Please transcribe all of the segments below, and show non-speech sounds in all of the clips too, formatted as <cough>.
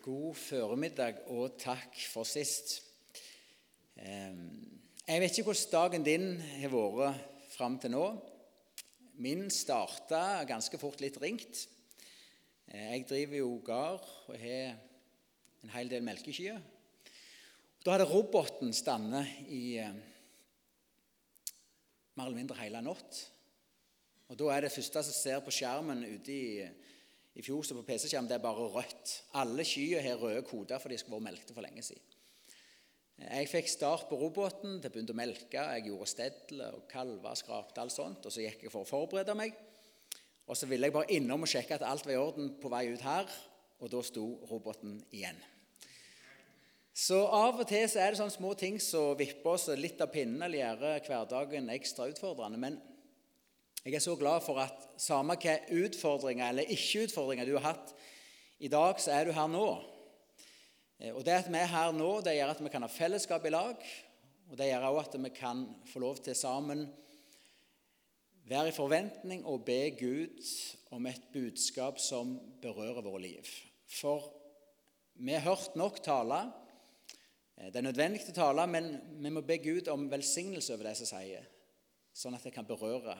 God formiddag og takk for sist. Jeg vet ikke hvordan dagen din har vært fram til nå. Min starta ganske fort litt ringt. Jeg driver jo gard og har en hel del melkekyr. Da hadde roboten stått i eh, mer eller mindre hele natt. Og Da er det første som ser på skjermen ute i i fjor så på PC-skjerm, det er bare rødt. Alle skyer har røde koder for de skulle vært melkte for lenge siden. Jeg fikk start på roboten, det begynte å melke, jeg gjorde stedler og kalver, skrapte alt sånt. Og så gikk jeg for å forberede meg. Og så ville jeg bare innom og sjekke at alt var i orden på vei ut her, og da sto roboten igjen. Så av og til så er det sånne små ting som vipper oss litt av pinnen eller gjør hverdagen ekstra utfordrende. Men jeg er så glad for at samme hva utfordringer eller ikke-utfordringer du har hatt i dag, så er du her nå. Eh, og Det at vi er her nå, det gjør at vi kan ha fellesskap i lag. Og det gjør også at vi kan få lov til sammen være i forventning og be Gud om et budskap som berører våre liv. For vi har hørt nok tale. Eh, det er nødvendig å tale, men vi må be Gud om velsignelse over det som sier, sånn at det kan berøre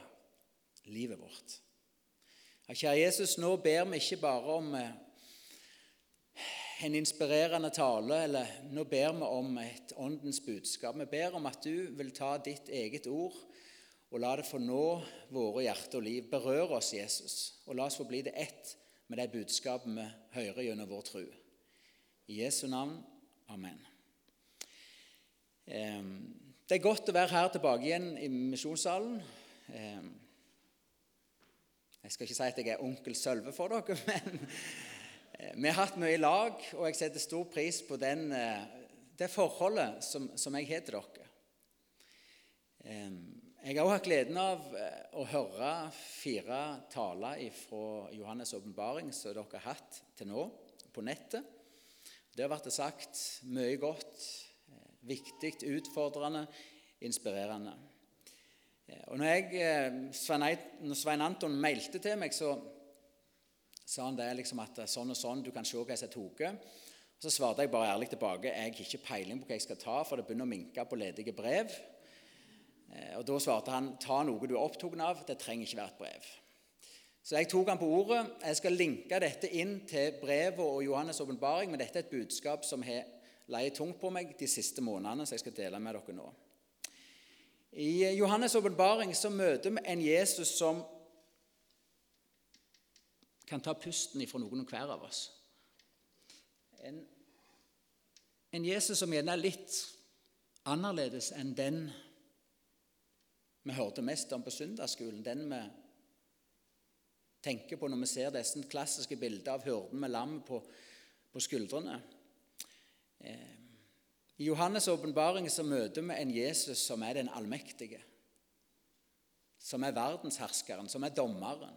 livet vårt. Kjære Jesus, nå ber vi ikke bare om eh, en inspirerende tale, eller nå ber vi om et åndens budskap. Vi ber om at du vil ta ditt eget ord og la det få nå våre hjerte og liv. Berør oss, Jesus, og la oss få det ett med det budskapet vi hører gjennom vår tro. I Jesu navn. Amen. Det er godt å være her tilbake igjen i misjonssalen. Jeg skal ikke si at jeg er onkel Sølve for dere, <laughs> men eh, vi har hatt mye i lag, og jeg setter stor pris på den, eh, det forholdet som, som jeg har til dere. Jeg har også hatt gleden av eh, å høre fire taler fra Johannes' åpenbaring som dere har hatt til nå på nettet. Det har vært sagt mye godt, viktig, utfordrende, inspirerende. Og når, jeg, eh, når Svein Anton mailte til meg, så sa han det liksom at sånn og sånn, du kan se hva jeg tatt. Så svarte jeg bare ærlig tilbake jeg har ikke peiling på hva jeg skal ta, for det begynner å minke på ledige brev. Eh, og Da svarte han ta noe du er opptatt av, det trenger ikke være et brev. Så jeg tok han på ordet. Jeg skal linke dette inn til brevet og Johannes' åpenbaring, men dette er et budskap som har leid tungt på meg de siste månedene, så jeg skal dele med dere nå. I Johannes' åpenbaring møter vi en Jesus som kan ta pusten ifra noen og hver av oss. En, en Jesus som gjerne er litt annerledes enn den vi hørte mest om på søndagsskolen. Den vi tenker på når vi ser disse klassiske bildene av hyrden med lam på, på skuldrene. Eh, i Johannes' åpenbaring møter vi en Jesus som er den allmektige. Som er verdensherskeren, som er dommeren.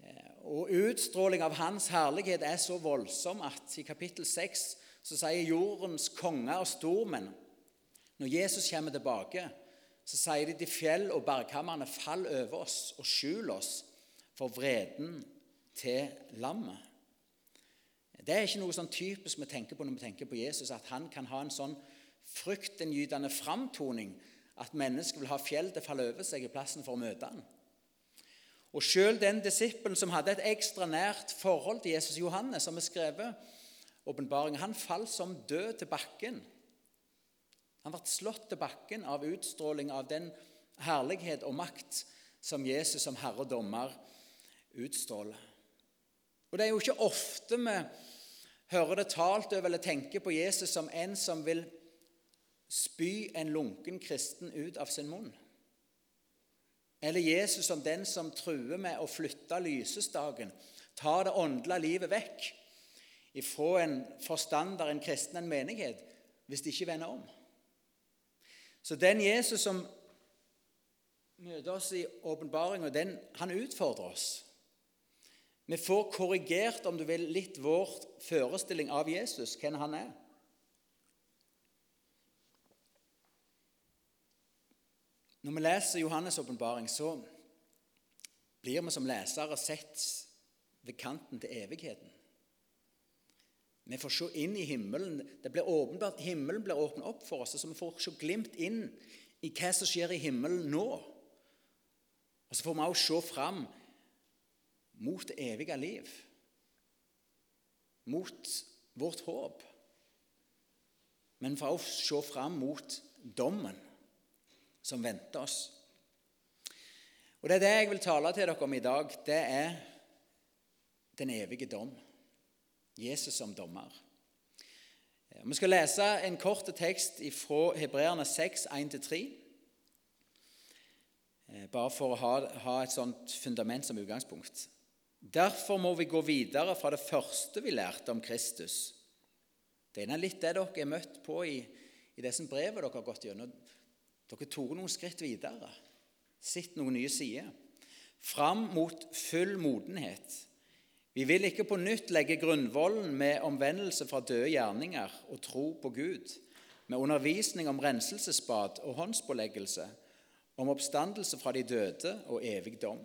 Eh, og Utstråling av hans herlighet er så voldsom at i kapittel 6 så sier jordens konger og stormenn Når Jesus kommer tilbake, så sier de til fjell og bergkammerne fall over oss og skjul oss for vreden til lammet. Det er ikke noe sånn typisk vi tenker på når vi tenker på Jesus, at han kan ha en sånn fryktinngytende framtoning at mennesker vil ha fjell til å falle over seg i plassen for å møte ham. Og Selv den disippelen som hadde et ekstra nært forhold til Jesus Johannes, som er skrevet åpenbaringen, han falt som død til bakken. Han ble slått til bakken av utstråling av den herlighet og makt som Jesus som herre og dommer utstråler. Og Det er jo ikke ofte vi hører det talt over eller tenker på Jesus som en som vil spy en lunken kristen ut av sin munn. Eller Jesus som den som truer med å flytte lysestaken, ta det åndelige livet vekk ifra en forstander, en kristen, en menighet, hvis de ikke vender om. Så den Jesus som møter oss i åpenbaringa, han utfordrer oss. Vi får korrigert om du vil, litt vår forestilling av Jesus, hvem han er. Når vi leser Johannes' åpenbaring, så blir vi som lesere sett ved kanten til evigheten. Vi får se inn i himmelen. Det blir åpenbart, Himmelen blir åpnet opp for oss, så vi får se glimt inn i hva som skjer i himmelen nå. Og så får vi også se fram mot det evige liv, mot vårt håp. Men for å se fram mot dommen som venter oss. Og Det er det jeg vil tale til dere om i dag. Det er den evige dom. Jesus som dommer. Vi skal lese en kort tekst fra Hebreerne 6, 1-3. Eh, bare for å ha, ha, et sånt fundament som utgangspunkt. Derfor må vi gå videre fra det første vi lærte om Kristus. Det er litt det dere er møtt på i, i det som brevet dere har gått gjennom. Dere tok noen skritt videre, sett noen nye sider. Fram mot full modenhet vi vil ikke på nytt legge grunnvollen med omvendelse fra døde gjerninger og tro på Gud, med undervisning om renselsesbad og håndspåleggelse, om oppstandelse fra de døde og evig dom.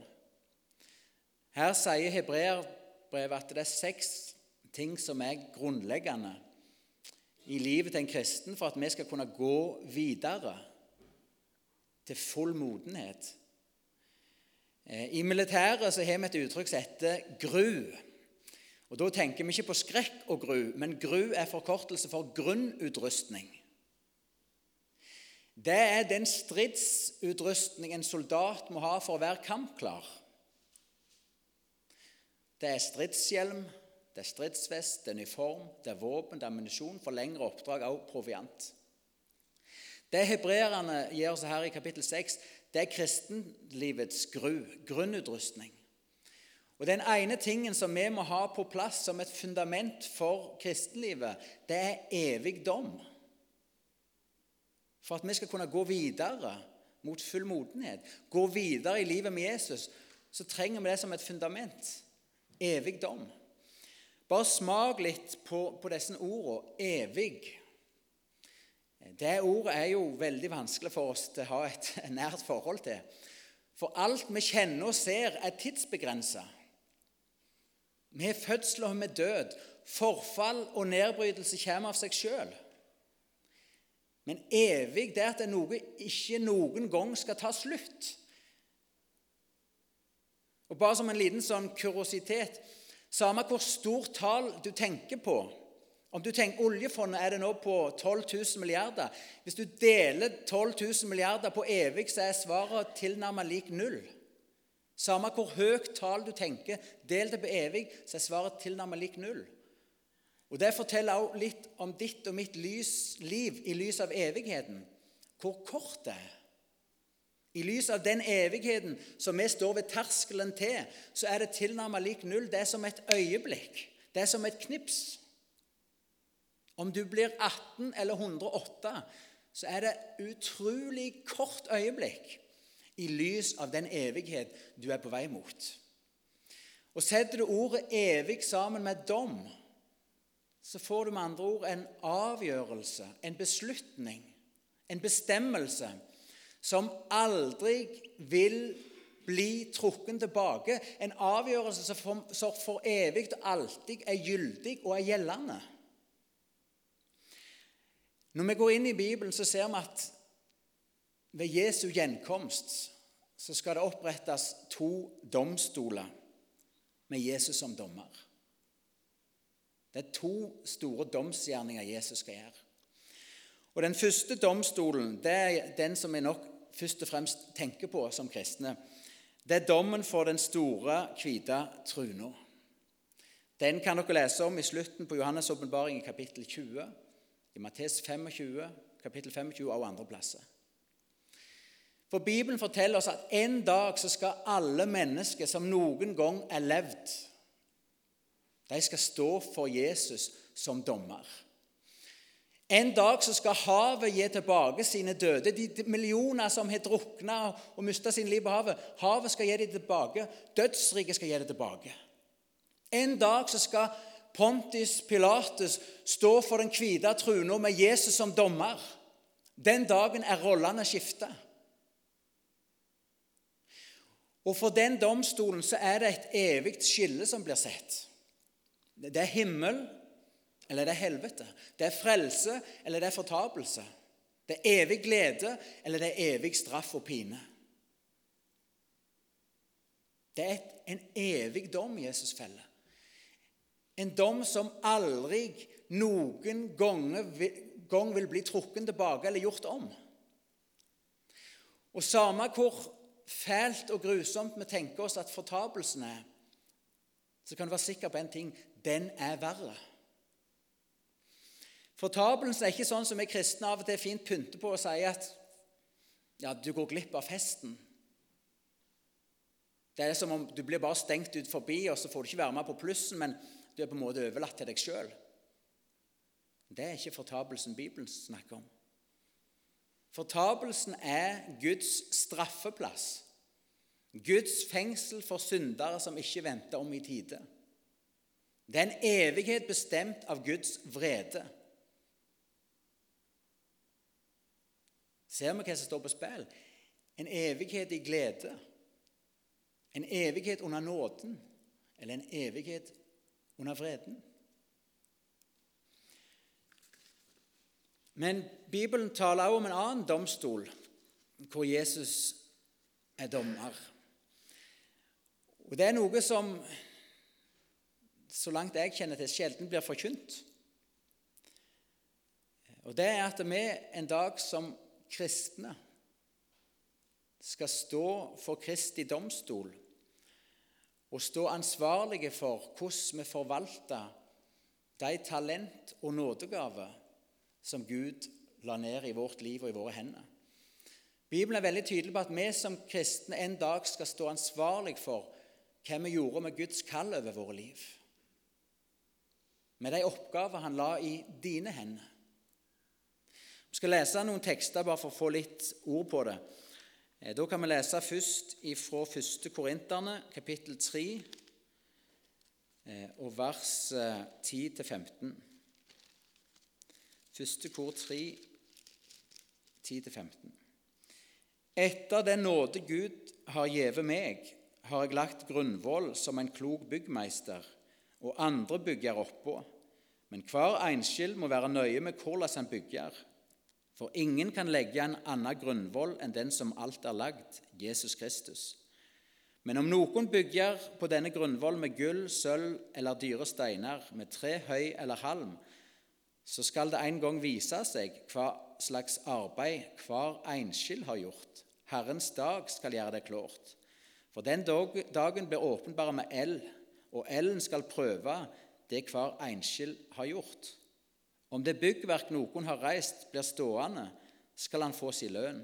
Her sier hebreerbrevet at det er seks ting som er grunnleggende i livet til en kristen for at vi skal kunne gå videre til full modenhet Eh, I militæret så har vi et uttrykk som heter GRU. Og Da tenker vi ikke på skrekk og gru, men GRU er forkortelse for grunnutrustning. Det er den stridsutrustning en soldat må ha for å være kampklar. Det er stridshjelm, det er stridsvest, det er uniform, det er våpen, det er ammunisjon for lengre oppdrag, også proviant. Det hebreerne gir oss her i kapittel 6, det er kristenlivets gru, grunnutrustning. Og Den ene tingen som vi må ha på plass som et fundament for kristenlivet, det er evig dom. For at vi skal kunne gå videre mot full modenhet, gå videre i livet med Jesus, så trenger vi det som et fundament. Evig dom. Bare smak litt på, på disse ordene. Evig. Det ordet er jo veldig vanskelig for oss til å ha et <laughs> nært forhold til. For alt vi kjenner og ser, er tidsbegrensa. Har fødsel og vi er død. Forfall og nedbrytelse kommer av seg sjøl. Men evig det er at det noe ikke noen gang skal ta slutt. Og Bare som en liten sånn kuriositet Samme hvor stort tall du tenker på, om du tenker Oljefondet er det nå på 12 000 milliarder. Hvis du deler 12 000 milliarder på evig, så er svaret tilnærmet lik null. Samme hvor høyt tall du tenker, del det på evig, så er svaret tilnærmet lik null. Og Det forteller også litt om ditt og mitt lys, liv i lys av evigheten. Hvor kort det er. I lys av den evigheten som vi står ved terskelen til, så er det tilnærmet lik null. Det er som et øyeblikk. Det er som et knips. Om du blir 18 eller 108, så er det utrolig kort øyeblikk i lys av den evighet du er på vei mot. Og Setter du ordet 'evig' sammen med dom, så får du med andre ord en avgjørelse, en beslutning, en bestemmelse, som aldri vil bli trukken tilbake. En avgjørelse som for, for evig og alltid er gyldig og er gjeldende. Når vi går inn i Bibelen, så ser vi at ved Jesu gjenkomst så skal det opprettes to domstoler med Jesus som dommer. Det er to store domsgjerninger Jesus skal gjøre. Og Den første domstolen det er den som vi nok først og fremst tenker på som kristne. Det er dommen for den store, hvite truna. Den kan dere lese om i slutten på Johannes' åpenbaring i kapittel 20 i Mattes 25, kapittel 25 og andre plasser. For Bibelen forteller oss at en dag så skal alle mennesker som noen gang er levd, de skal stå for Jesus som dommer. En dag så skal havet gi tilbake sine døde. De millioner som har drukna og mista sin liv på havet, havet skal gi dem tilbake. Dødsriket skal gi dem tilbake. En dag så skal Pontis Pilatus stå for den hvite truna med Jesus som dommer. Den dagen er rollene skifta. Og for den domstolen så er det et evig skille som blir sett. Det er himmel, eller det er helvete? Det er frelse, eller det er fortapelse? Det er evig glede, eller det er evig straff og pine? Det er en evig dom Jesus feller. En dom som aldri noen gang vil bli trukket tilbake eller gjort om. Og samme hvor fælt og grusomt vi tenker oss at fortapelsen er, så kan du være sikker på en ting den er verre. Fortapelsen er ikke sånn som vi kristne av og til fint pynter på og sier at ja, du går glipp av festen. Det er som om du blir bare stengt ut forbi, og så får du ikke være med på plussen, men du er på en måte overlatt til deg sjøl. Det er ikke fortapelsen Bibelen snakker om. Fortapelsen er Guds straffeplass. Guds fengsel for syndere som ikke venter om i tide. Det er en evighet bestemt av Guds vrede. Ser vi hva som står på spill? En evighet i glede. En evighet under nåden. Eller en evighet under freden. Men Bibelen taler også om en annen domstol, hvor Jesus er dommer. Og Det er noe som, så langt jeg kjenner til, sjelden blir forkynt. Og Det er at vi en dag som kristne skal stå for Kristi domstol og stå ansvarlige for hvordan vi forvalter de talent og nådegaver som Gud la ned i vårt liv og i våre hender. Bibelen er veldig tydelig på at vi som kristne en dag skal stå ansvarlig for hva vi gjorde med Guds kall over våre liv. Med de oppgaver han la i dine hender. Vi skal lese noen tekster bare for å få litt ord på det. Eh, da kan vi lese først fra 1. Korinterne, kapittel 3, eh, og vers 10-15. 1. Kor 3, 10-15. Etter den nåde Gud har gjeve meg, har jeg lagt grunnvoll som en klok byggmeister, og andre bygger oppå. Men hver enskild må være nøye med hvordan han bygger. For ingen kan legge en annen grunnvoll enn den som alt er lagd, Jesus Kristus. Men om noen bygger på denne grunnvoll med gull, sølv eller dyre steiner, med tre, høy eller halm, så skal det en gang vise seg hva slags arbeid hver enskild har gjort. Herrens dag skal gjøre det klart. For den dagen blir åpenbar med eld, og elden skal prøve det hver enskild har gjort. Om det byggverk noen har reist, blir stående, skal han få sin lønn.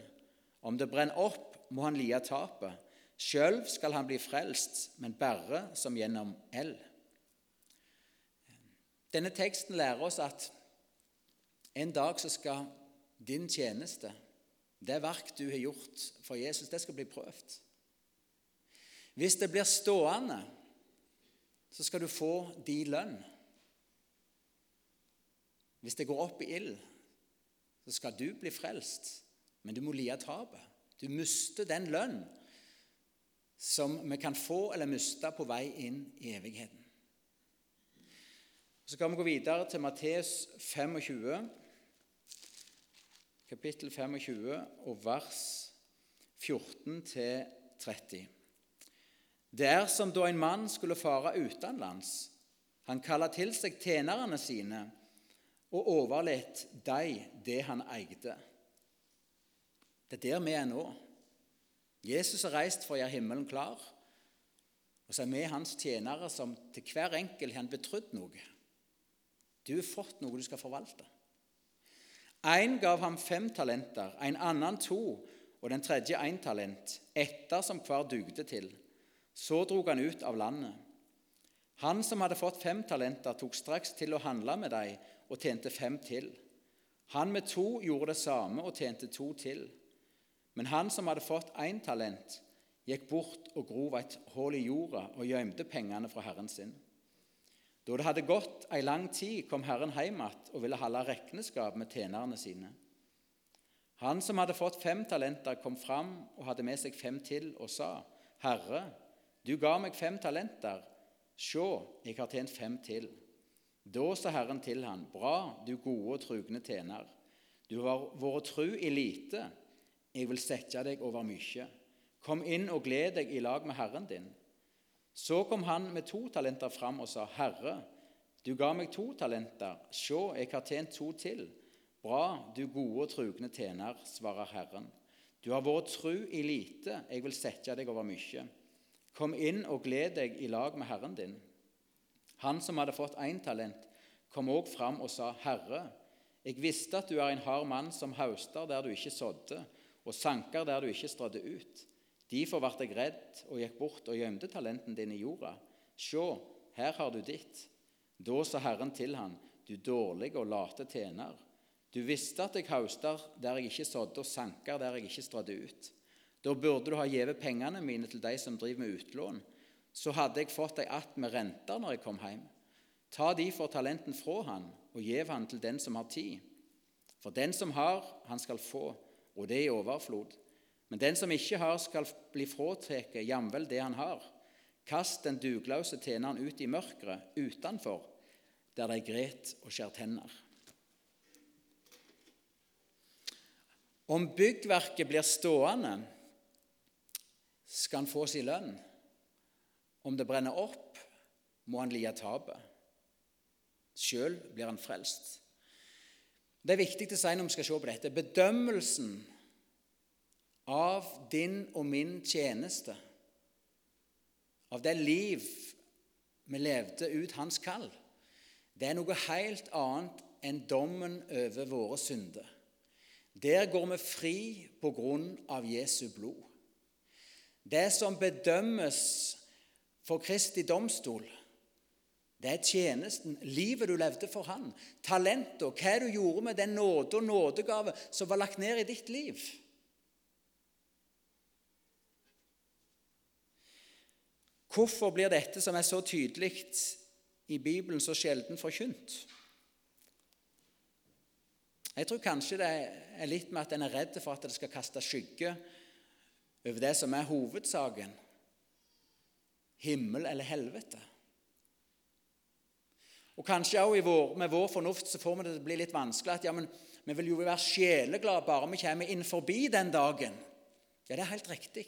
Om det brenner opp, må han lide tapet. Sjøl skal han bli frelst, men bare som gjennom eld. Denne teksten lærer oss at en dag så skal din tjeneste, det verk du har gjort for Jesus, det skal bli prøvd. Hvis det blir stående, så skal du få din lønn. Hvis det går opp i ild, så skal du bli frelst, men du må lide tapet. Du mister den lønn som vi kan få eller miste på vei inn i evigheten. Så skal vi gå videre til Matteus 25 kapittel 25 og vers 14-30. Det er som da en mann skulle fare utenlands. Han kaller til seg tjenerne sine og overlot dem det han eide. Det er der vi er nå. Jesus har reist for å gjøre himmelen klar. Og så er vi hans tjenere som til hver enkelt har betrodd noe. Du har fått noe du skal forvalte. En gav ham fem talenter, en annen to og den tredje én talent, etter som hver dugde til. Så drog han ut av landet. Han som hadde fått fem talenter, tok straks til å handle med dem og tjente fem til. Han med to gjorde det samme og tjente to til. Men han som hadde fått én talent, gikk bort og grov et hull i jorda og gjemte pengene fra herren sin. Da det hadde gått ei lang tid, kom Herren hjem igjen og ville holde regnskap med tjenerne sine. Han som hadde fått fem talenter, kom fram og hadde med seg fem til og sa, Herre, du ga meg fem talenter. Se, jeg har tjent fem til. Da sa Herren til han, Bra, du gode og trugne tjener. Du har vært tru i lite. Jeg vil sette deg over mye. Kom inn og gled deg i lag med Herren din. Så kom han med to talenter fram og sa, Herre, du ga meg to talenter. Se, jeg har tjent to til. Bra, du gode og trugne tjener, svarer Herren. Du har vært tru i lite, jeg vil sette deg over mye. Kom inn og gled deg i lag med Herren din. Han som hadde fått én talent, kom òg fram og sa, Herre, jeg visste at du er en hard mann som hauster der du ikke sådde, og sanker der du ikke strødde ut. Derfor ble jeg redd og gikk bort og gjemte talenten din i jorda. Se, her har du ditt. Da sa Herren til han, du dårlige og late tjener. Du visste at jeg hauster der jeg ikke sådde, og sanker der jeg ikke strødde ut. Da burde du ha gitt pengene mine til de som driver med utlån så hadde jeg fått ei att med renter når jeg kom hjem. Ta de for talenten fra han, og gjev han til den som har tid. For den som har, han skal få, og det i overflod. Men den som ikke har, skal bli fratatt jamvel det han har. Kast den dugløse tjeneren ut i mørket utenfor, der de gret og skjær tenner. Om byggverket blir stående, skal han få sin lønn. Om det brenner opp, må han lide tapet. Sjøl blir han frelst. Det er viktig å si når vi skal se på dette. Bedømmelsen av din og min tjeneste, av det liv vi levde ut hans kall, det er noe helt annet enn dommen over våre synder. Der går vi fri på grunn av Jesu blod. Det som bedømmes for Kristi domstol. Det er tjenesten, livet du levde for Han, talenter, hva du gjorde med den nåde og nådegave som var lagt ned i ditt liv. Hvorfor blir dette som er så tydelig i Bibelen, så sjelden forkynt? Jeg tror kanskje det er litt med at en er redd for at det skal kaste skygge over det som er hovedsaken himmel eller helvete. Og Kanskje også med vår fornuft så får vi det til å bli litt vanskelig at ja, men vi vil jo være sjeleglade bare vi kommer inn forbi den dagen. Ja, det er helt riktig.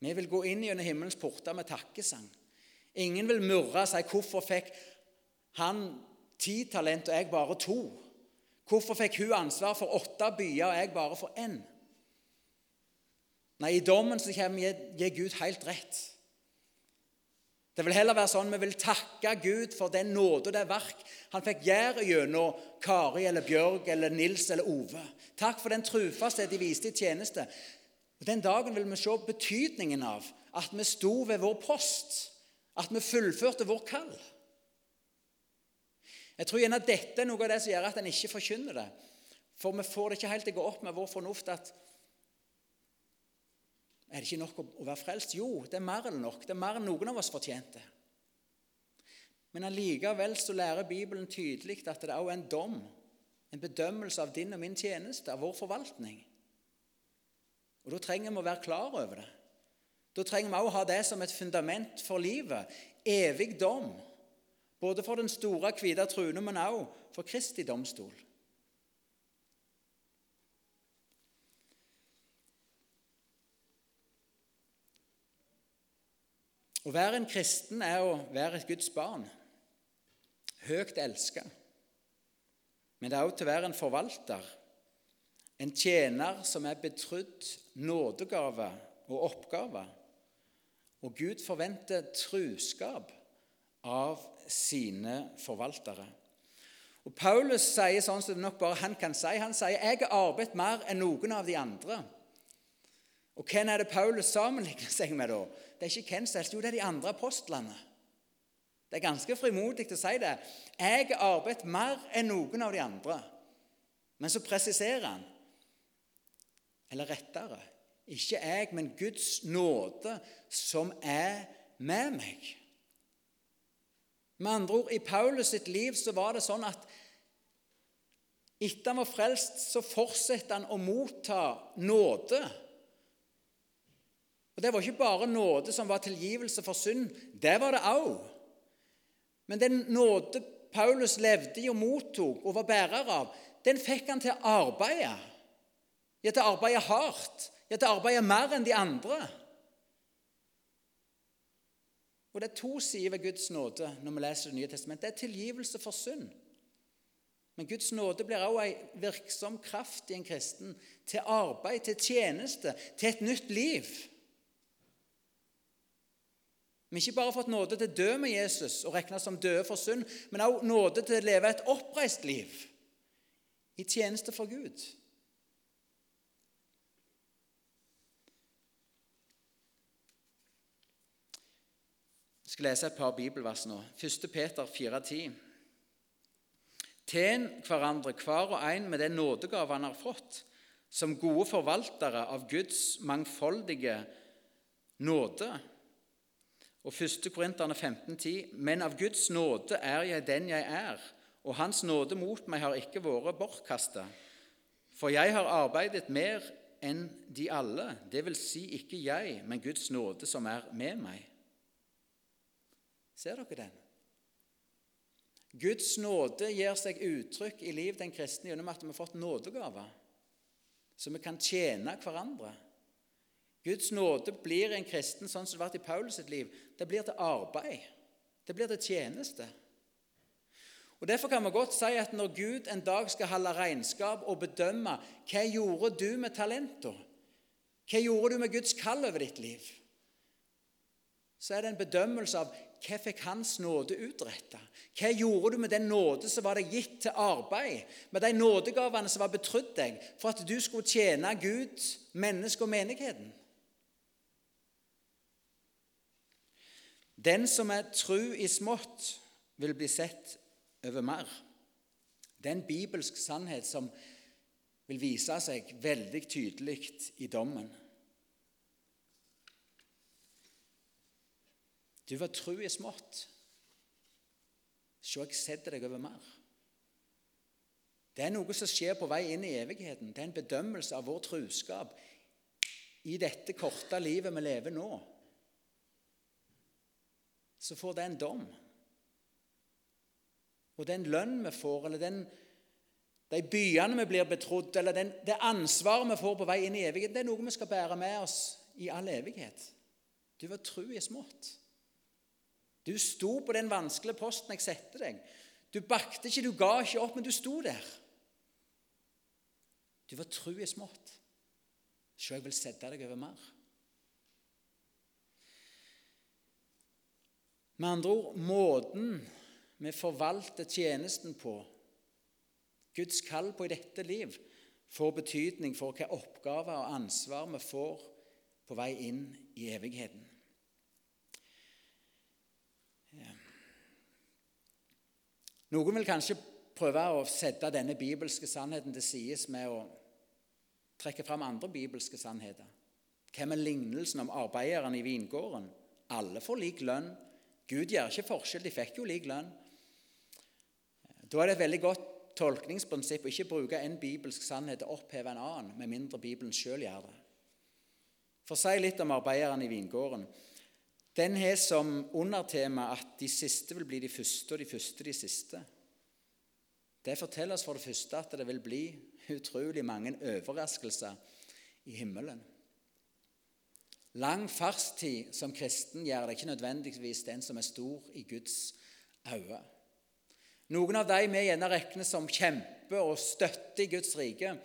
Vi vil gå inn gjennom himmelens porter med takkesang. Ingen vil murre og si 'Hvorfor fikk han ti talent og jeg bare to?' 'Hvorfor fikk hun ansvar for åtte byer og jeg bare for én?' Nei, i dommen så kommer Gud helt rett. Det vil heller være sånn vi vil takke Gud for den nåde og det verk han fikk gjøre gjennom Kari eller Bjørg eller Nils eller Ove. Takk for den trufasthet de viste i tjeneste. Og Den dagen vil vi se betydningen av at vi sto ved vår post, at vi fullførte vår kall. Jeg tror gjerne dette er noe av det som gjør at en ikke forkynner det. For vi får det ikke helt til å gå opp med vår fornuft at er det ikke nok å være frelst? Jo, det er mer enn nok. Det er mer enn noen av oss fortjente. Men allikevel så lærer Bibelen tydelig at det også er en dom, en bedømmelse av din og min tjeneste, av vår forvaltning. Og Da trenger vi å være klar over det. Da trenger vi også å ha det som et fundament for livet. Evig dom. Både for den store, hvite trune, men også for Kristi domstol. Å være en kristen er å være et Guds barn, høyt elska. Men det er også til å være en forvalter, en tjener som er betrodd nådegave og oppgave. Og Gud forventer truskap av sine forvaltere. Og Paulus sier sånn som det nok bare han kan si. Han sier jeg har arbeidet mer enn noen av de andre. Og hvem er det Paulus sammenligner seg med da? Det er ikke hvem som helst, jo, det er de andre apostlene. Det er ganske frimodig å si det. Jeg har arbeidet mer enn noen av de andre. Men så presiserer han, eller rettere Ikke jeg, men Guds nåde som er med meg. Med andre ord, i Paulus sitt liv så var det sånn at etter han var frelst, så fortsetter han å motta nåde og Det var ikke bare nåde som var tilgivelse for synd. Det var det òg. Men den nåde Paulus levde i og mottok og var bærer av, den fikk han til å arbeide. Ja, til å arbeide hardt. Ja, til å arbeide mer enn de andre. Og Det er to sider ved Guds nåde når vi leser Det nye testamentet. Det er tilgivelse for synd. Men Guds nåde blir også en virksom kraft i en kristen til arbeid, til tjeneste, til et nytt liv. Vi har ikke bare fått nåde til å dø med Jesus og regnes som døde for synd, men også nåde til å leve et oppreist liv i tjeneste for Gud. Jeg skal lese et par bibelvers nå. 1. Peter 4,10. Tjen hverandre hver og en med den nådegave han har fått, som gode forvaltere av Guds mangfoldige nåde og 1. Korinterne 15,10.: Men av Guds nåde er jeg den jeg er, og Hans nåde mot meg har ikke vært bortkasta. For jeg har arbeidet mer enn de alle, det vil si ikke jeg, men Guds nåde som er med meg. Ser dere den? Guds nåde gir seg uttrykk i liv den kristne gjennom at vi har fått nådegaver, så vi kan tjene hverandre. Guds nåde blir en kristen sånn som det har vært i Paulus sitt liv. Det blir til arbeid. Det blir til tjeneste. Og Derfor kan vi godt si at når Gud en dag skal holde regnskap og bedømme hva gjorde du med talentene, hva gjorde du med Guds kall over ditt liv, så er det en bedømmelse av hva fikk Hans nåde utretta? Hva gjorde du med den nåde som var deg gitt til arbeid, med de nådegavene som var betrodd deg, for at du skulle tjene Gud, mennesket og menigheten? Den som er tru i smått, vil bli sett over mer. Det er en bibelsk sannhet som vil vise seg veldig tydelig i dommen. Du var tru i smått. Se, jeg setter deg over mer. Det er noe som skjer på vei inn i evigheten. Det er en bedømmelse av vår truskap i dette korte livet vi lever nå så får det en dom. Og den lønn vi får, eller den, de byene vi blir betrodd, eller den, det ansvaret vi får på vei inn i evigheten, det er noe vi skal bære med oss i all evighet. Du var tru i smått. Du sto på den vanskelige posten jeg satte deg. Du bakte ikke, du ga ikke opp, men du sto der. Du var tru i smått. Så jeg vil sette deg over mer. Med andre ord måten vi forvalter tjenesten på, Guds kall på i dette liv, får betydning for hvilke oppgaver og ansvar vi får på vei inn i evigheten. Noen vil kanskje prøve å sette denne bibelske sannheten til side med å trekke fram andre bibelske sannheter. Hvem er lignelsen om arbeideren i vingården? Alle får lik lønn, Gud gjør ikke forskjell. De fikk jo lik lønn. Da er det et veldig godt tolkningsprinsipp å ikke bruke en bibelsk sannhet til å oppheve en annen, med mindre Bibelen sjøl gjør det. For å si litt om arbeideren i vingården. Den har som undertema at de siste vil bli de første, og de første de siste. Det forteller oss for det første at det vil bli utrolig mange overraskelser i himmelen. Lang fartstid som kristen gjør det ikke nødvendigvis den som er stor i Guds øyne. Noen av de vi gjerne regner som kjemper og støtter i Guds rike,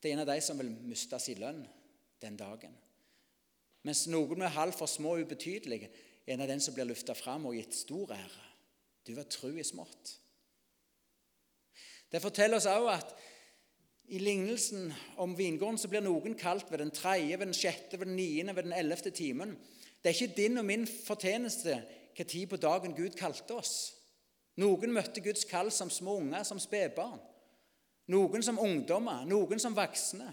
det er en av de som vil miste sin lønn den dagen. Mens noen med halv for små og ubetydelige, er en av den som blir løfta fram og gitt stor ære. Du var tru i smått. Det forteller oss også at i lignelsen om vingården så blir noen kalt ved den tredje, ved den sjette, ved den niende, ved den ellevte timen. Det er ikke din og min fortjeneste hva tid på dagen Gud kalte oss. Noen møtte Guds kall som små unger, som spedbarn. Noen som ungdommer, noen som voksne.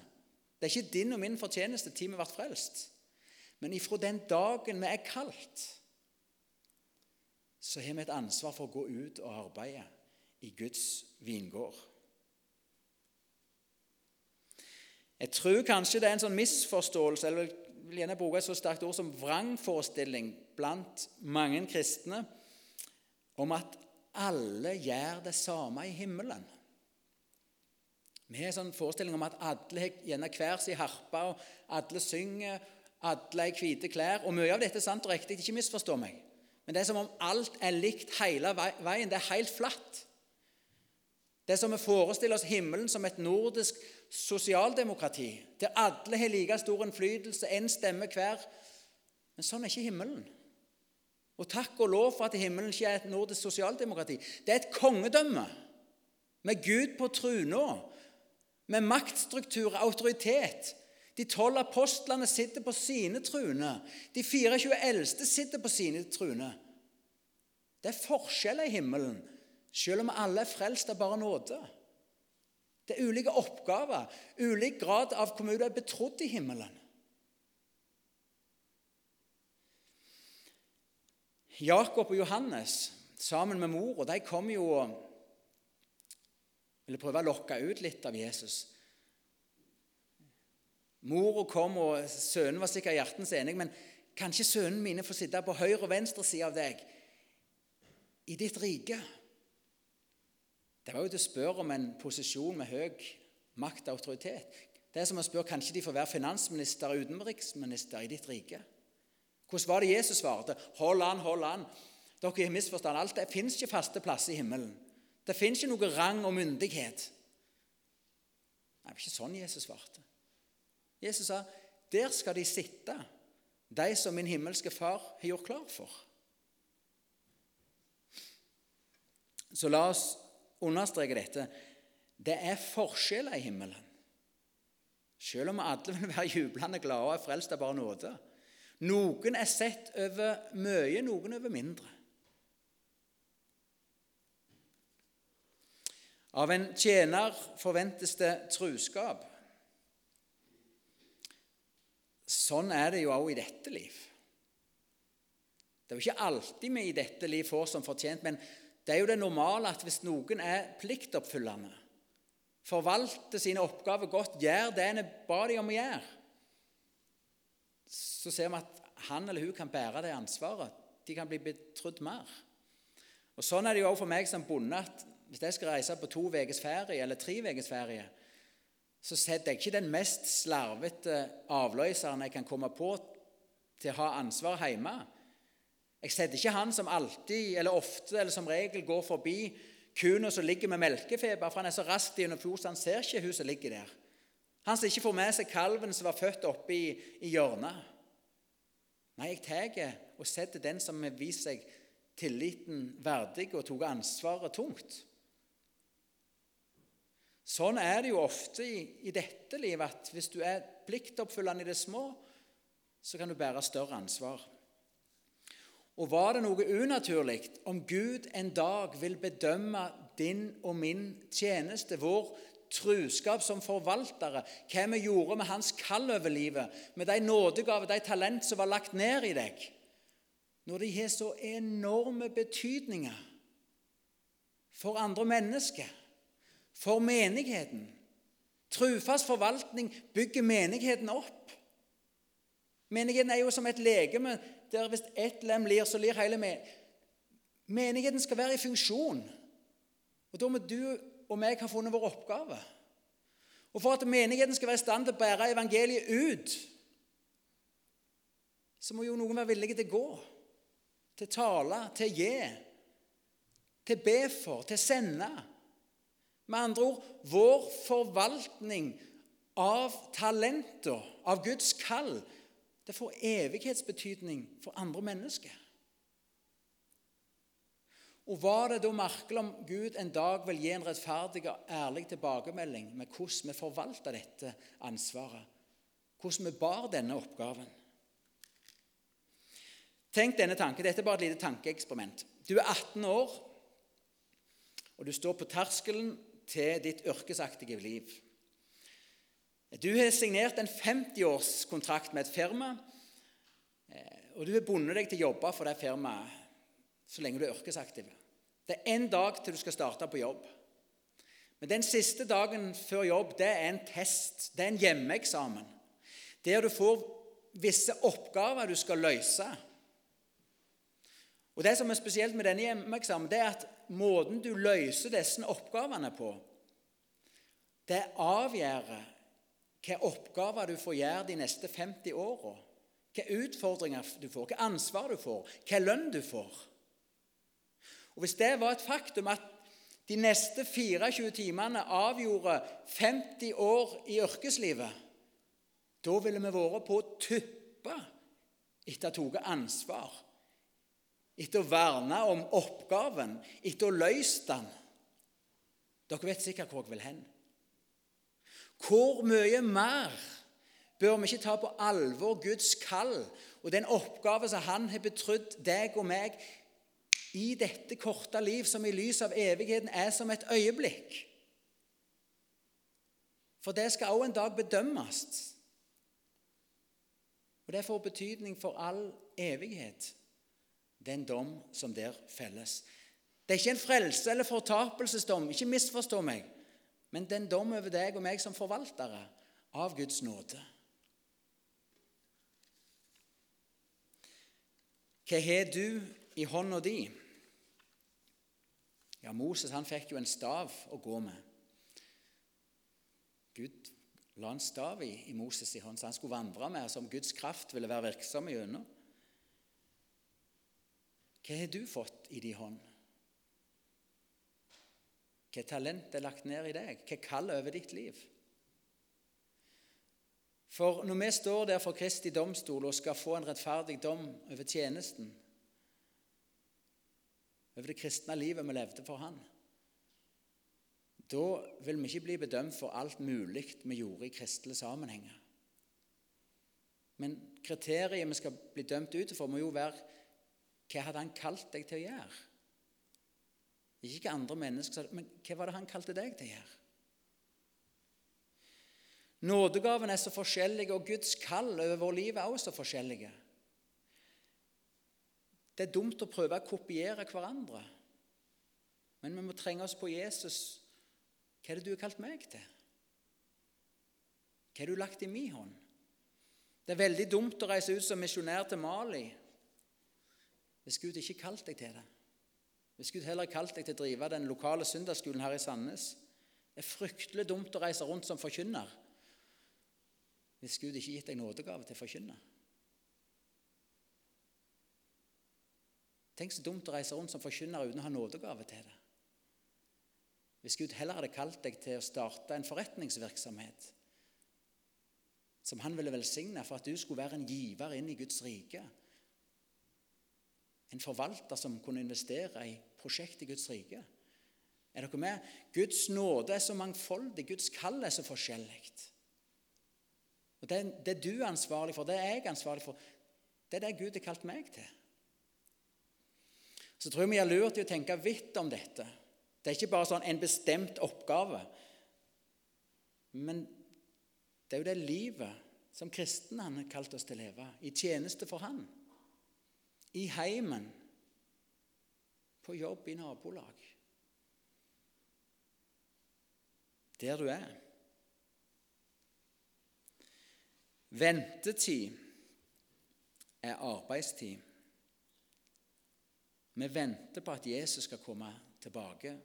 Det er ikke din og min fortjeneste tid vi ble frelst. Men ifra den dagen vi er kalt, så har vi et ansvar for å gå ut og arbeide i Guds vingård. Jeg tror kanskje det er en sånn misforståelse, eller jeg vil gjerne bruke et så sterkt ord som vrangforestilling blant mange kristne om at alle gjør det samme i himmelen. Vi har en sånn forestilling om at alle har gjerne hver sin harpe, og alle synger, alle har hvite klær. Og mye av dette er sant og riktig, ikke misforstå meg. Men det er som om alt er likt hele veien. Det er helt flatt. Det er som vi forestiller oss himmelen som et nordisk sosialdemokrati, der alle har like stor innflytelse, én stemme hver. Men sånn er ikke himmelen. Og takk og lov for at himmelen ikke er et nordisk sosialdemokrati. Det er et kongedømme med Gud på truna, med maktstruktur, autoritet. De tolv apostlene sitter på sine truner. De 24 eldste sitter på sine truner. Det er forskjeller i himmelen, selv om alle er frelst av bare nåde. Det er ulike oppgaver, ulik grad av hvor mye du er betrodd i himmelen. Jakob og Johannes sammen med mora de kom jo og ville prøve å lokke ut litt av Jesus. Mora kom, og sønnen var sikkert hjertens enig, men kanskje sønnen mine får sitte på høyre og venstre side av deg i ditt rike. Det var jo til å spørre om en posisjon med høy makt og autoritet. Det er som å spørre kanskje de får være finansminister og utenriksminister i ditt rike. Hvordan var det Jesus svarte? Hold an, hold an. Dere har misforstått alt. Det fins ikke faste plasser i himmelen. Det fins ikke noe rang og myndighet. Det var ikke sånn Jesus svarte. Jesus sa, 'Der skal de sitte, de som min himmelske Far har gjort klar for.' Så la oss understreke dette. Det er forskjeller i himmelen. Selv om alle vil være jublende glade og er frelst av bare nåde. Noen er sett over mye, noen over mindre. Av en tjener forventes det truskap. Sånn er det jo også i dette liv. Det er jo ikke alltid vi i dette liv får som fortjent, men det er jo det normale at hvis noen er pliktoppfyllende, forvalter sine oppgaver godt, gjør det en ba dem om å gjøre, så ser vi at han eller hun kan bære det ansvaret. De kan bli betrodd mer. Og Sånn er det jo også for meg som bonde at hvis jeg skal reise på to ukers ferie eller tre ukers ferie, så setter jeg ikke den mest slarvete avløseren jeg kan komme på, til å ha ansvar hjemme. Jeg setter ikke han som alltid eller ofte eller som regel går forbi kua som ligger med melkefeber, for han er så raskt gjennom fjorden, han ser ikke hun som ligger der. Han som ikke får med seg kalven som var født oppe i, i hjørnet. Nei, jeg tar og setter den som har vist seg tilliten verdig og tok ansvaret tungt. Sånn er det jo ofte i, i dette livet at hvis du er pliktoppfyllende i det små, så kan du bære større ansvar. Og var det noe unaturlig om Gud en dag vil bedømme din og min tjeneste, vår truskap som forvaltere, hva vi gjorde med hans kall over livet, med de nådegaver, de talent som var lagt ned i deg, når de har så enorme betydninger for andre mennesker, for menigheten Trufast forvaltning bygger menigheten opp. Menigheten er jo som et legeme der hvis ett lem lir, så lir hele menigheten. Menigheten skal være i funksjon. Og Da må du og meg ha funnet vår oppgave. Og for at menigheten skal være i stand til å bære evangeliet ut, så må jo noen være villige til å gå, til å tale, til å gi, til å be for, til å sende. Med andre ord vår forvaltning av talenter, av Guds kall, det får evighetsbetydning for andre mennesker. Og var det da merkelig om Gud en dag vil gi en rettferdig og ærlig tilbakemelding med hvordan vi forvalter dette ansvaret, hvordan vi bar denne oppgaven? Tenk denne tanken. Dette er bare et lite tankeeksperiment. Du er 18 år, og du står på terskelen til ditt yrkesaktige liv. Du har signert en 50-årskontrakt med et firma, eh, og du har bundet deg til å jobbe for det firmaet så lenge du er yrkesaktiv. Det er én dag til du skal starte på jobb. Men den siste dagen før jobb det er en test, det er en hjemmeeksamen. Der du får visse oppgaver du skal løse. Og Det som er spesielt med denne hjemmeeksamen, det er at måten du løser disse oppgavene på, det avgjør hvilke oppgaver du får gjøre de neste 50 åra. Hvilke utfordringer du får, hvilke ansvar du får, hvilken lønn du får. Og Hvis det var et faktum at de neste 24 timene avgjorde 50 år i yrkeslivet, da ville vi vært på å tuppe etter å ha tatt ansvar, etter å verne om oppgaven, etter å løse den. Dere vet sikkert hvor jeg vil hen. Hvor mye mer bør vi ikke ta på alvor Guds kall og den oppgave som Han har betrodd deg og meg i dette korte liv, som i lys av evigheten er som et øyeblikk? For det skal også en dag bedømmes. Og det får betydning for all evighet, den dom som der felles. Det er ikke en frelse- eller fortapelsesdom, ikke misforstå meg, men det er en dom over deg og meg som forvaltere av Guds nåde. Hva har du i hånda di? Ja, Moses han fikk jo en stav å gå med. Gud la en stav i, i Moses' i hånd, så han skulle vandre med, som Guds kraft ville være virksom gjennom. Hva har du fått i din hånd? Hva talent er lagt ned i deg? Hva kaller over ditt liv? For når vi står der for Kristi domstol og skal få en rettferdig dom over tjenesten, over det kristne livet vi levde for Han, da vil vi ikke bli bedømt for alt mulig vi gjorde i kristelige sammenhenger. Men kriteriet vi skal bli dømt ut for, må jo være hva hadde han kalt deg til å gjøre? Ikke hva andre mennesker sa, men hva var det han kalte deg til å gjøre? Nådegaven er så forskjellig, og Guds kall over vår liv er også så forskjellige. Det er dumt å prøve å kopiere hverandre, men vi må trenge oss på Jesus hva er det du har kalt meg til? Hva har du lagt i min hånd? Det er veldig dumt å reise ut som misjonær til Mali hvis Gud ikke kalte kalt deg til det. Hvis Gud heller kalt deg til å drive den lokale søndagsskolen her i Sandnes. Det er fryktelig dumt å reise rundt som forkynner hvis Gud ikke gitt deg nådegave til å forkynne. Tenk så dumt å reise rundt som forkynner uten å ha nådegave til det. Hvis Gud heller hadde kalt deg til å starte en forretningsvirksomhet som han ville velsigne for at du skulle være en giver inn i Guds rike. En forvalter som kunne investere i prosjekt i Guds rike. Er dere med? Guds nåde er så mangfoldig, Guds kall er så forskjellig. Og det, det er du ansvarlig for, det er jeg ansvarlig for. Det er det Gud har kalt meg til. Så tror jeg vi har lurt i å tenke vidt om dette. Det er ikke bare sånn en bestemt oppgave. Men det er jo det livet som kristne har kalt oss til å leve, i tjeneste for Han. I heimen, på jobb i nabolag. Der du er. Ventetid er arbeidstid. Vi venter på at Jesus skal komme tilbake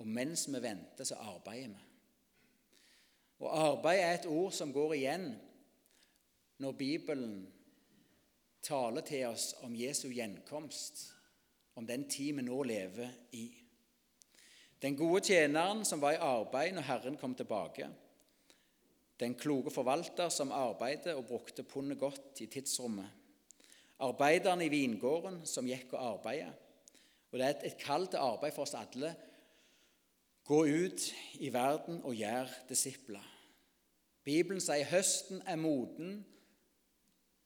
og mens vi venter, så arbeider vi. Og arbeid er et ord som går igjen når Bibelen taler til oss om Jesu gjenkomst, om den tid vi nå lever i. Den gode tjeneren som var i arbeid når Herren kom tilbake. Den kloke forvalter som arbeidet og brukte pundet godt i tidsrommet. Arbeideren i vingården som gikk og arbeidet. Og Det er et kall til arbeid for oss alle Gå ut i verden og gjør disipler. Bibelen sier høsten er moden,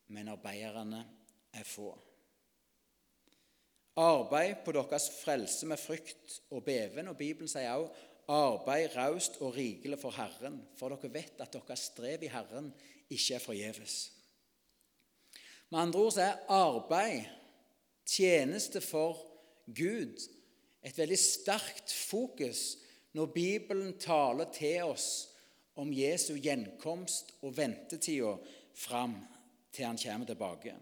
men arbeiderne er få. Arbeid på deres frelse med frykt og beven. Og Bibelen sier også arbeid raust og rikelig for Herren, for dere vet at deres strev i Herren ikke er forgjeves. Med andre ord så er arbeid, tjeneste for Gud, et veldig sterkt fokus når Bibelen taler til oss om Jesu gjenkomst og ventetida fram til han kommer tilbake.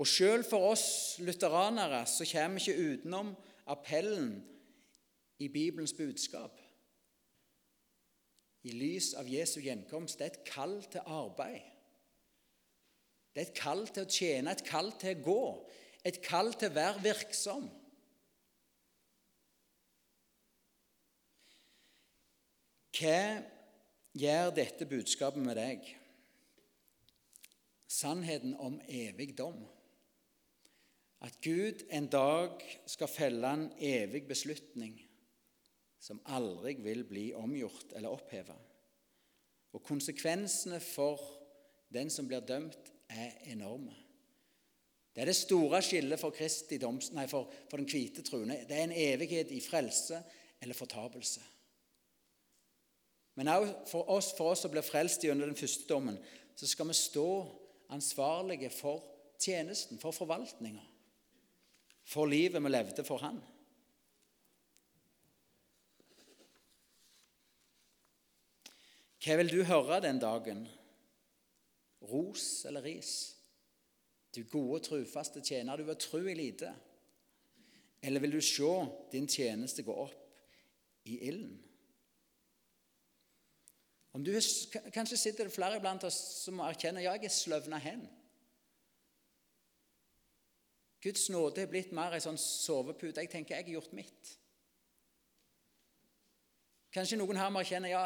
Og sjøl for oss lutheranere så kommer vi ikke utenom appellen i Bibelens budskap. I lys av Jesu gjenkomst. Det er et kall til arbeid. Det er et kall til å tjene, et kall til å gå, et kall til å være virksom. Hva gjør dette budskapet med deg? Sannheten om evig dom. At Gud en dag skal felle en evig beslutning som aldri vil bli omgjort eller oppheva. Og konsekvensene for den som blir dømt, er enorme. Det er det store skillet for, nei, for, for den hvite troende. Det er en evighet i frelse eller fortapelse. Men også for oss, for oss som blir frelst gjennom den første dommen, så skal vi stå ansvarlige for tjenesten, for forvaltninga, for livet vi levde for Han. Hva vil du høre den dagen? Ros eller ris? Du gode, trufaste tjener, du var tru i lite. Eller vil du se din tjeneste gå opp i ilden? Om du, kanskje sitter det flere blant oss som erkjenner ja, jeg er sløvna hen. Guds nåde er blitt mer ei sånn sovepute. Jeg tenker jeg har gjort mitt. Kanskje noen her må erkjenne ja,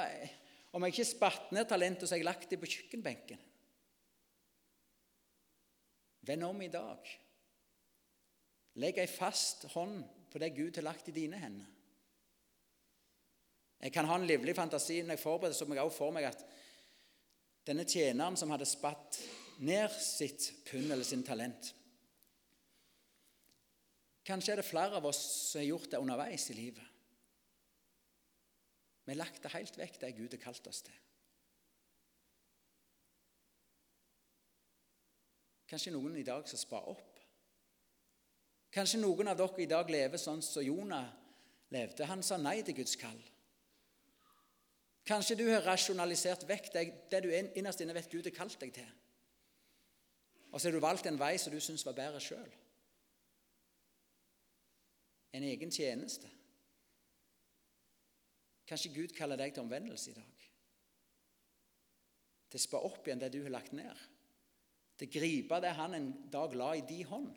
om jeg ikke spatt ned talentet, så har jeg lagt det på kjøkkenbenken. Vend om i dag. Legg ei fast hånd på det Gud har lagt i dine hender. Jeg kan ha en livlig fantasi når jeg forbereder som jeg også for meg at denne tjeneren som hadde spatt ned sitt pund eller sin talent Kanskje er det flere av oss som har gjort det underveis i livet. Vi har lagt det helt vekk, det Gud har kalt oss til. Kanskje noen i dag som sparer opp. Kanskje noen av dere i dag lever sånn som Jonah levde. Han sa nei til Guds kall. Kanskje du har rasjonalisert vekk det, det du innerst inne vet Gud har kalt deg til. Og så har du valgt en vei som du syns var bedre sjøl. En egen tjeneste. Kanskje Gud kaller deg til omvendelse i dag. Til å spa opp igjen det du har lagt ned. Til å gripe det han en dag la i din hånd.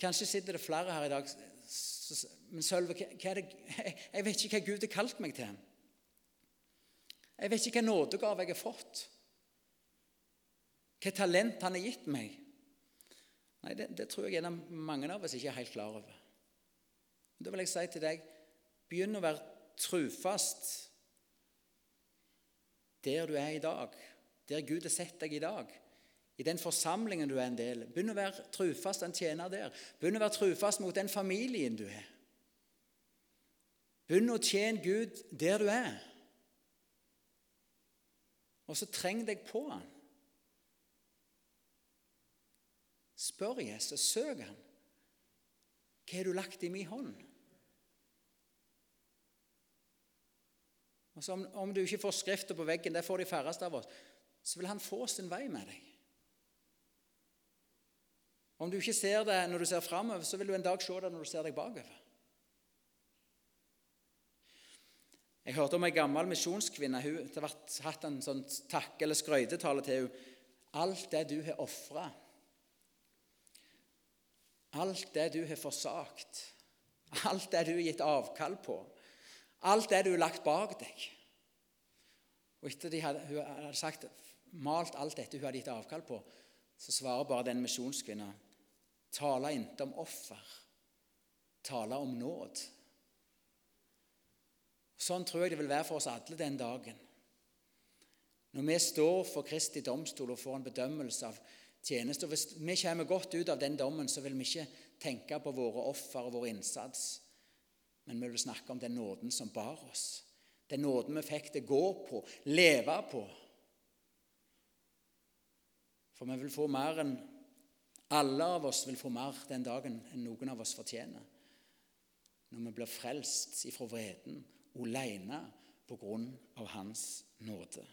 Kanskje sitter det flere her i dag Men Sølve, <laughs> jeg vet ikke hva Gud har kalt meg til. Jeg vet ikke hva nådegave jeg har fått. Hva talent han har gitt meg. Nei, det, det tror jeg mange av oss ikke er helt klar over. Da vil jeg si til deg begynn å være trufast der du er i dag, der Gud har sett deg i dag. I den forsamlingen du er en del Begynn å være trufast en tjener der. Begynn å være trufast mot den familien du er. Begynn å tjene Gud der du er. Og så treng deg på han. Spør Jesus, søk han. Hva har du lagt i min hånd? Og så om, om du ikke får skrifta på veggen, det får de færreste av oss, så vil han få sin vei med deg. Om du ikke ser det når du ser framover, så vil du en dag se det når du ser deg bakover. Jeg hørte om ei gammel misjonskvinne. Hun har hatt en sånn takke- eller skrøytetale til henne. Alt det du har ofra Alt det du har forsagt, alt det du har gitt avkall på, alt det du har lagt bak deg. Og etter at hun hadde sagt, malt alt dette hun hadde gitt avkall på, så svarer bare den misjonskvinna Tale ikke om offer, tale om nåd. Sånn tror jeg det vil være for oss alle den dagen. Når vi står for Kristi domstol og får en bedømmelse av tjeneste. Og Hvis vi kommer godt ut av den dommen, så vil vi ikke tenke på våre offer og vår innsats, men vi vil snakke om den nåden som bar oss. Den nåden vi fikk det gå på, leve på. For vi vil få mer enn Alle av oss vil få mer den dagen enn noen av oss fortjener. Når vi blir frelst ifra vreden alene på grunn av Hans nåde.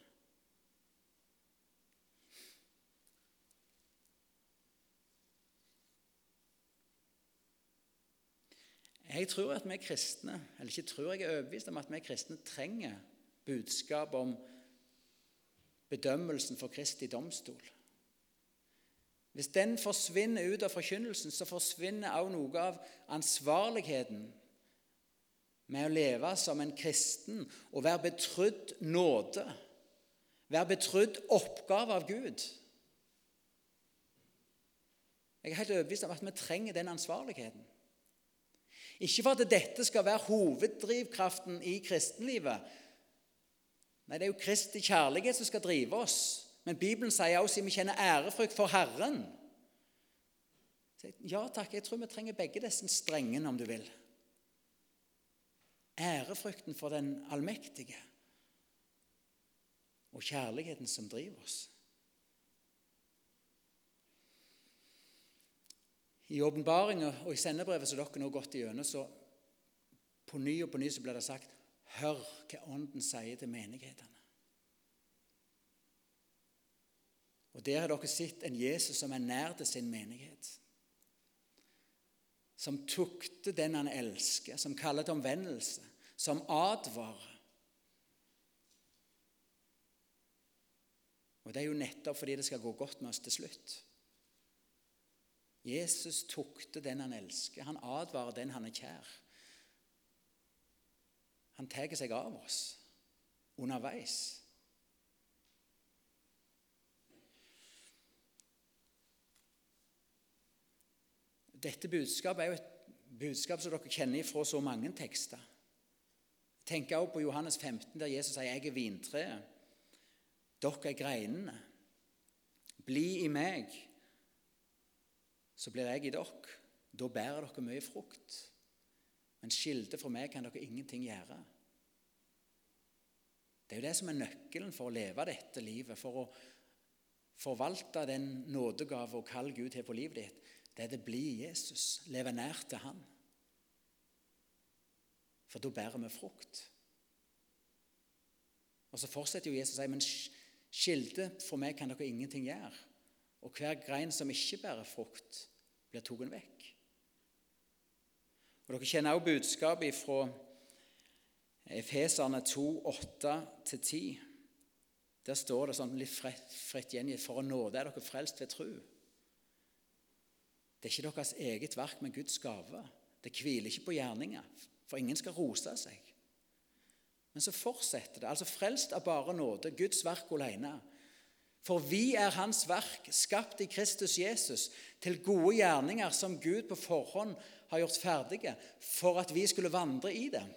Jeg tror at vi kristne, eller ikke tror jeg er overbevist om at vi kristne trenger budskap om bedømmelsen for Kristi domstol. Hvis den forsvinner ut av forkynnelsen, så forsvinner også noe av ansvarligheten med å leve som en kristen og være betrodd nåde, være betrodd oppgave av Gud. Jeg er helt overbevist om at vi trenger den ansvarligheten. Ikke for at dette skal være hoveddrivkraften i kristenlivet. Nei, det er jo Kristi kjærlighet som skal drive oss. Men Bibelen sier også at vi kjenner ærefrykt for Herren. Ja takk, jeg tror vi trenger begge disse strengene, om du vil. Ærefrykten for den allmektige og kjærligheten som driver oss. I åpenbaringa og i sendebrevet som dere nå har gått igjennom, så på ny og på ny så blir det sagt Hør hva Ånden sier til menighetene. Og Der har dere sett en Jesus som er nær til sin menighet. Som tukter den han elsker, som kaller til omvendelse, som advarer. Og Det er jo nettopp fordi det skal gå godt med oss til slutt. Jesus tukter den han elsker. Han advarer den han er kjær. Han tar seg av oss underveis. Dette budskapet er jo et budskap som dere kjenner fra så mange tekster. Tenk også på Johannes 15, der Jesus sier 'Jeg er vintreet, dere er greinene'. Bli i meg, så blir jeg i dere. Da bærer dere mye frukt. Men skilde fra meg kan dere ingenting gjøre. Det er jo det som er nøkkelen for å leve dette livet, for å forvalte den nådegave og kall Gud har på livet ditt det er det bli Jesus, leve nær til Han. For da bærer vi frukt. Og Så fortsetter jo Jesus å si men skilde for meg kan dere ingenting gjøre. Og hver grein som ikke bærer frukt, blir tatt vekk. Og Dere kjenner også budskapet fra Efeserne 2, 8-10. Der står det sånn litt fritt gjengitt For å nåde er dere frelst ved tro. Det er ikke deres eget verk, men Guds gave. Det hviler ikke på gjerninger, for ingen skal rose seg. Men så fortsetter det. Altså frelst av bare nåde, Guds verk alene. For vi er Hans verk, skapt i Kristus Jesus, til gode gjerninger som Gud på forhånd har gjort ferdige, for at vi skulle vandre i dem.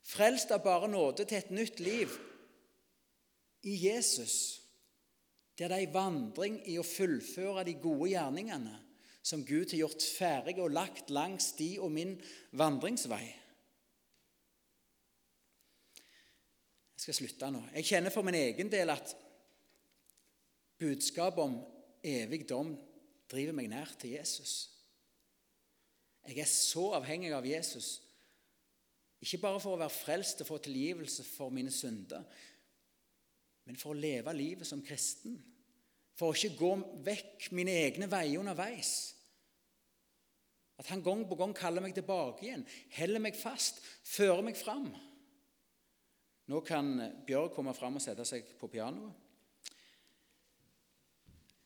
Frelst av bare nåde til et nytt liv i Jesus. Det er en vandring i å fullføre de gode gjerningene som Gud har gjort ferdige og lagt langs de og min vandringsvei. Jeg skal slutte nå. Jeg kjenner for min egen del at budskapet om evig dom driver meg nær til Jesus. Jeg er så avhengig av Jesus, ikke bare for å være frelst og få tilgivelse for mine synder, men for å leve livet som kristen for å ikke gå vekk mine egne veier underveis. At han gang på gang kaller meg tilbake igjen, heller meg fast, fører meg fram. Nå kan Bjørg komme fram og sette seg på pianoet.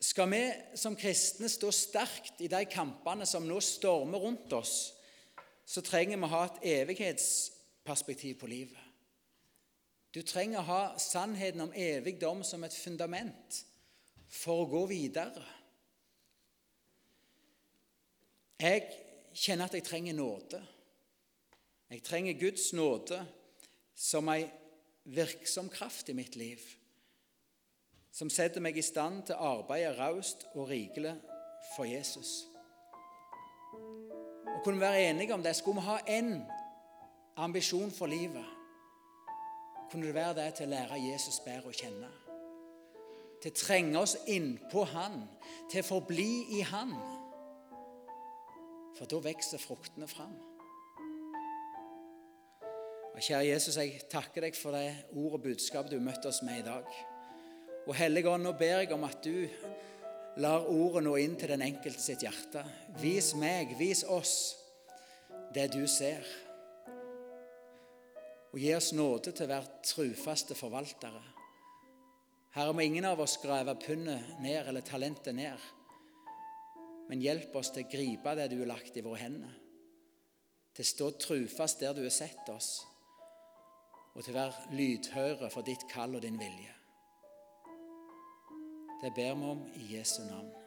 Skal vi som kristne stå sterkt i de kampene som nå stormer rundt oss, så trenger vi å ha et evighetsperspektiv på livet. Du trenger å ha sannheten om evig dom som et fundament for å gå videre. Jeg kjenner at jeg trenger nåde. Jeg trenger Guds nåde som ei virksom kraft i mitt liv, som setter meg i stand til å arbeide raust og rikelig for Jesus. Og kunne vi være enige om det, skulle vi ha én ambisjon for livet, kunne det være det til å lære Jesus bedre å kjenne til å trenge oss innpå Han, til å forbli i Han. For da vokser fruktene fram. Og Kjære Jesus, jeg takker deg for det ord og budskap du møtte oss med i dag. Og Hellige Ånd, nå ber jeg om at du lar ordet nå inn til den enkelte sitt hjerte. Vis meg, vis oss det du ser. Og gi oss nåde til å være trufaste forvaltere. Herre, må ingen av oss grave pundet ned eller talentet ned, men hjelp oss til å gripe det du har lagt i våre hender. Til å stå trufast der du har sett oss, og til å være lydhøre for ditt kall og din vilje. Det ber vi om i Jesu navn.